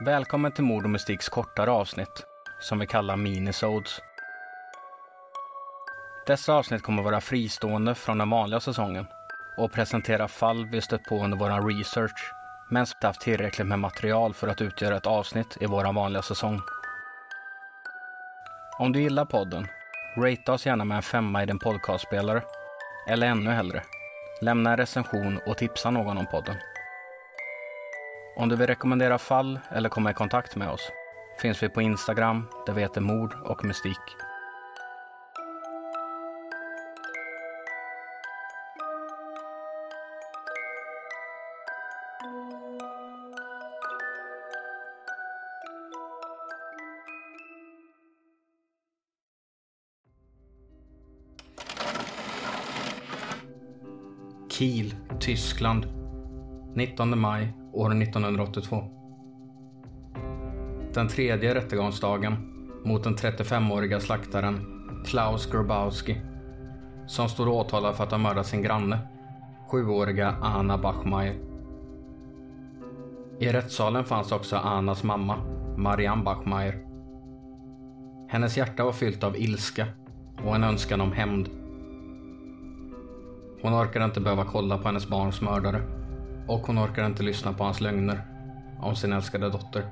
Välkommen till Mord och Mystiks kortare avsnitt, som vi kallar minisodes. Dessa avsnitt kommer vara fristående från den vanliga säsongen och presentera fall vi stött på under vår research, men inte haft tillräckligt med material för att utgöra ett avsnitt i vår vanliga säsong. Om du gillar podden, rate oss gärna med en femma i din podcastspelare. Eller ännu hellre, lämna en recension och tipsa någon om podden. Om du vill rekommendera fall eller komma i kontakt med oss finns vi på Instagram där vi heter Mord och Mystik. Kiel, Tyskland. 19 maj år 1982. Den tredje rättegångsdagen mot den 35-åriga slaktaren Klaus Grabowski som stod åtalad för att ha mördat sin granne, sjuåriga Anna Bachmeier. I rättssalen fanns också Annas mamma, Marianne Bachmeier. Hennes hjärta var fyllt av ilska och en önskan om hämnd. Hon orkade inte behöva kolla på hennes barns mördare och hon orkade inte lyssna på hans lögner om sin älskade dotter.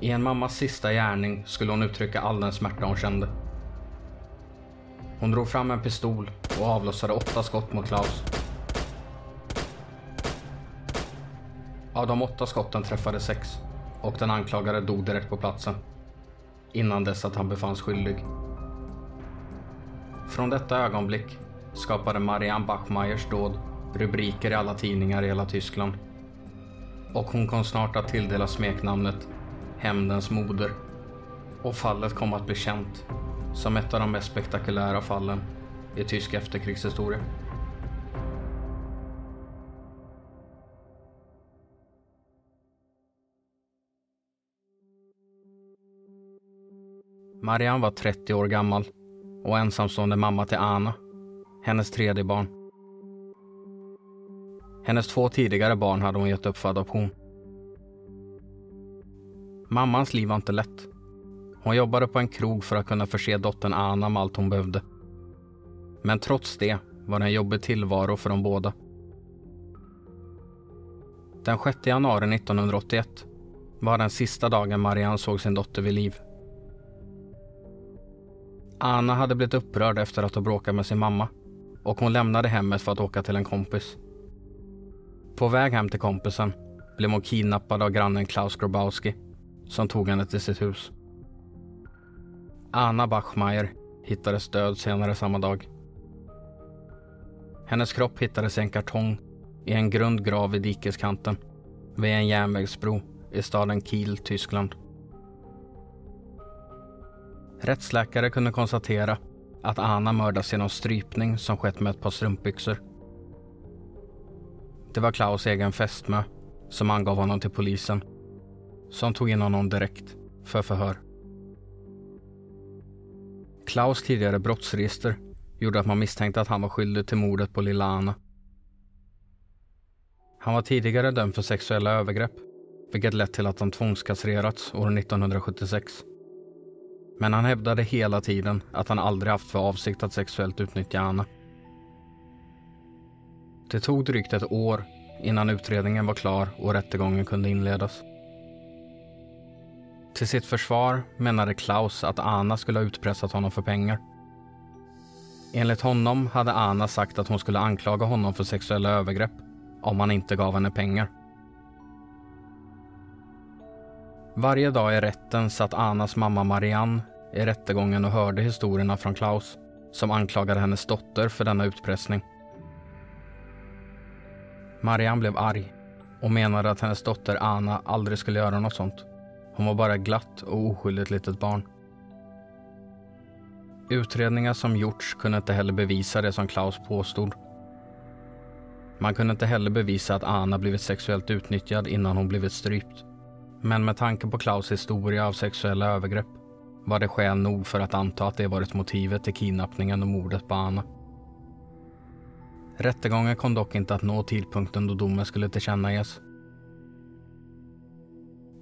I en mammas sista gärning skulle hon uttrycka all den smärta hon kände. Hon drog fram en pistol och avlossade åtta skott mot Klaus. Av de åtta skotten träffade sex och den anklagade dog direkt på platsen. Innan dess att han befanns skyldig. Från detta ögonblick skapade Marianne Bachmeiers dåd rubriker i alla tidningar i hela Tyskland. Och hon kom snart att tilldelas smeknamnet Hämndens moder. Och fallet kom att bli känt som ett av de mest spektakulära fallen i tysk efterkrigshistoria. Marianne var 30 år gammal och ensamstående mamma till Anna, hennes tredje barn. Hennes två tidigare barn hade hon gett upp för adoption. Mammans liv var inte lätt. Hon jobbade på en krog för att kunna förse dottern Anna med allt hon behövde. Men trots det var det en jobbig tillvaro för dem båda. Den 6 januari 1981 var den sista dagen Marianne såg sin dotter vid liv. Anna hade blivit upprörd efter att ha bråkat med sin mamma och hon lämnade hemmet för att åka till en kompis. På väg hem till kompisen blev hon kidnappad av grannen Klaus Grabowski som tog henne till sitt hus. Anna Bachmeier hittades död senare samma dag. Hennes kropp hittades i en kartong i en grund grav i dikeskanten vid en järnvägsbro i staden Kiel, Tyskland. Rättsläkare kunde konstatera att Anna mördats genom strypning som skett med ett par strumpbyxor. Det var Klaus egen fästmö som angav honom till polisen som tog in honom direkt för förhör. Klaus tidigare brottsregister gjorde att man misstänkte att han var skyldig till mordet på lilla Anna. Han var tidigare dömd för sexuella övergrepp, vilket lett till att han tvångskastrerats år 1976. Men han hävdade hela tiden att han aldrig haft för avsikt att sexuellt utnyttja Anna. Det tog drygt ett år innan utredningen var klar och rättegången kunde inledas. Till sitt försvar menade Klaus att Anna skulle ha utpressat honom för pengar. Enligt honom hade Anna sagt att hon skulle anklaga honom för sexuella övergrepp om han inte gav henne pengar. Varje dag i rätten satt Anas mamma Marianne i rättegången och hörde historierna från Klaus som anklagade hennes dotter för denna utpressning. Marianne blev arg och menade att hennes dotter Anna aldrig skulle göra något sånt. Hon var bara glatt och oskyldigt litet barn. Utredningar som gjorts kunde inte heller bevisa det som Klaus påstod. Man kunde inte heller bevisa att Anna blivit sexuellt utnyttjad innan hon blivit strypt. Men med tanke på Klaus historia av sexuella övergrepp var det skäl nog för att anta att det varit motivet till kidnappningen och mordet på Anna. Rättegången kom dock inte att nå tidpunkten då domen skulle tillkännages.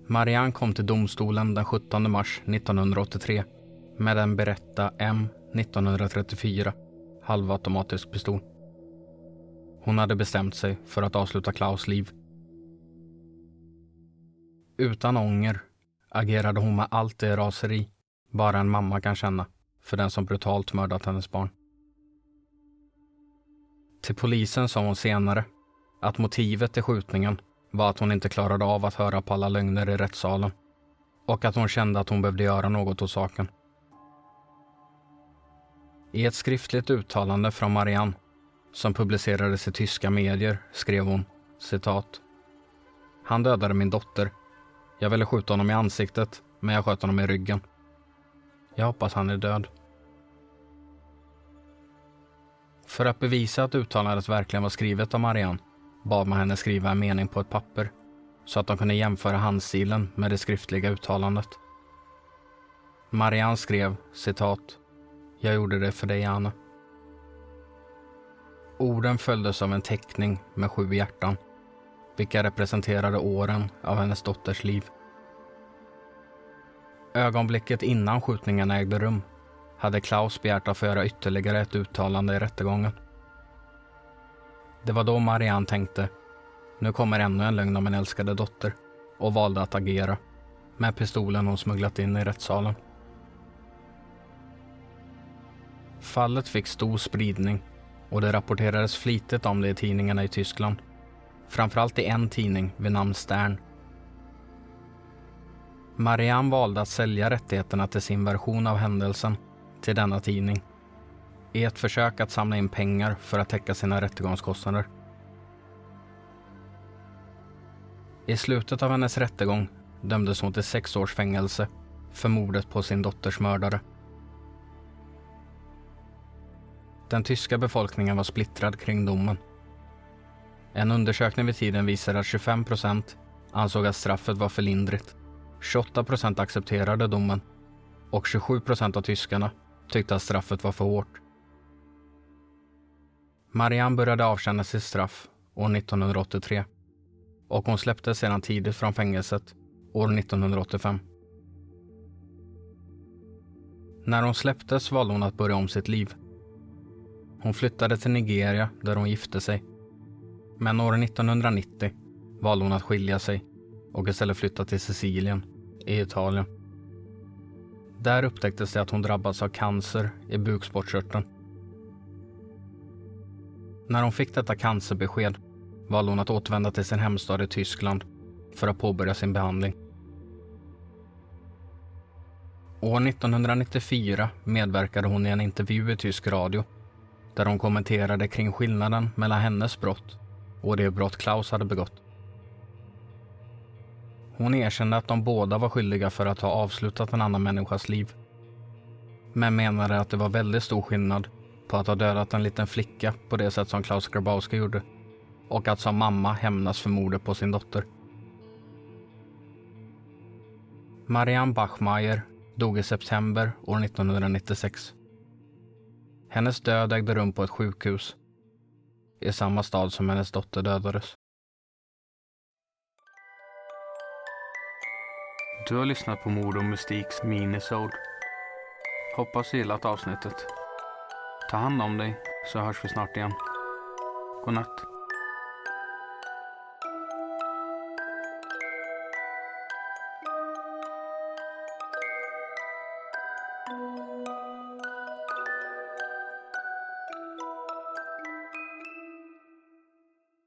Marianne kom till domstolen den 17 mars 1983 med en Beretta M 1934 halvautomatisk pistol. Hon hade bestämt sig för att avsluta Klaus liv. Utan ånger agerade hon med allt det raseri bara en mamma kan känna för den som brutalt mördat hennes barn. Till polisen sa hon senare att motivet till skjutningen var att hon inte klarade av att höra på alla lögner i rättssalen och att hon kände att hon behövde göra något åt saken. I ett skriftligt uttalande från Marianne som publicerades i tyska medier skrev hon citat. Han dödade min dotter. Jag ville skjuta honom i ansiktet, men jag sköt honom i ryggen. Jag hoppas han är död. För att bevisa att uttalandet verkligen var skrivet av Marianne bad man henne skriva en mening på ett papper så att de kunde jämföra handstilen med det skriftliga uttalandet. Marianne skrev citat. Jag gjorde det för dig, Anna. Orden följdes av en teckning med sju hjärtan, vilka representerade åren av hennes dotters liv. Ögonblicket innan skjutningen ägde rum hade Klaus begärt att få göra ytterligare ett uttalande i rättegången. Det var då Marianne tänkte, nu kommer ännu en lögn om min älskade dotter och valde att agera med pistolen hon smugglat in i rättssalen. Fallet fick stor spridning och det rapporterades flitigt om det i tidningarna i Tyskland. Framförallt i en tidning vid namn Stern. Marianne valde att sälja rättigheterna till sin version av händelsen till denna tidning i ett försök att samla in pengar för att täcka sina rättegångskostnader. I slutet av hennes rättegång dömdes hon till sex års fängelse för mordet på sin dotters mördare. Den tyska befolkningen var splittrad kring domen. En undersökning vid tiden visade att 25 procent ansåg att straffet var för lindrigt. 28 procent accepterade domen och 27 procent av tyskarna tyckte att straffet var för hårt. Marianne började avtjäna sitt straff år 1983 och hon släpptes sedan tidigt från fängelset år 1985. När hon släpptes valde hon att börja om sitt liv. Hon flyttade till Nigeria där hon gifte sig. Men år 1990 valde hon att skilja sig och istället flytta till Sicilien i Italien. Där upptäcktes det att hon drabbats av cancer i bukspottkörteln. När hon fick detta cancerbesked valde hon att återvända till sin hemstad i Tyskland för att påbörja sin behandling. År 1994 medverkade hon i en intervju i tysk radio där hon kommenterade kring skillnaden mellan hennes brott och det brott Klaus hade begått. Hon erkände att de båda var skyldiga för att ha avslutat en annan människas liv. Men menade att det var väldigt stor skillnad på att ha dödat en liten flicka på det sätt som Klaus Grabowski gjorde och att som mamma hämnas för mordet på sin dotter. Marianne Bachmeier dog i september år 1996. Hennes död ägde rum på ett sjukhus i samma stad som hennes dotter dödades. Du har lyssnat på Mord och Mystiks minisode. Hoppas du gillat avsnittet. Ta hand om dig så hörs vi snart igen. Godnatt.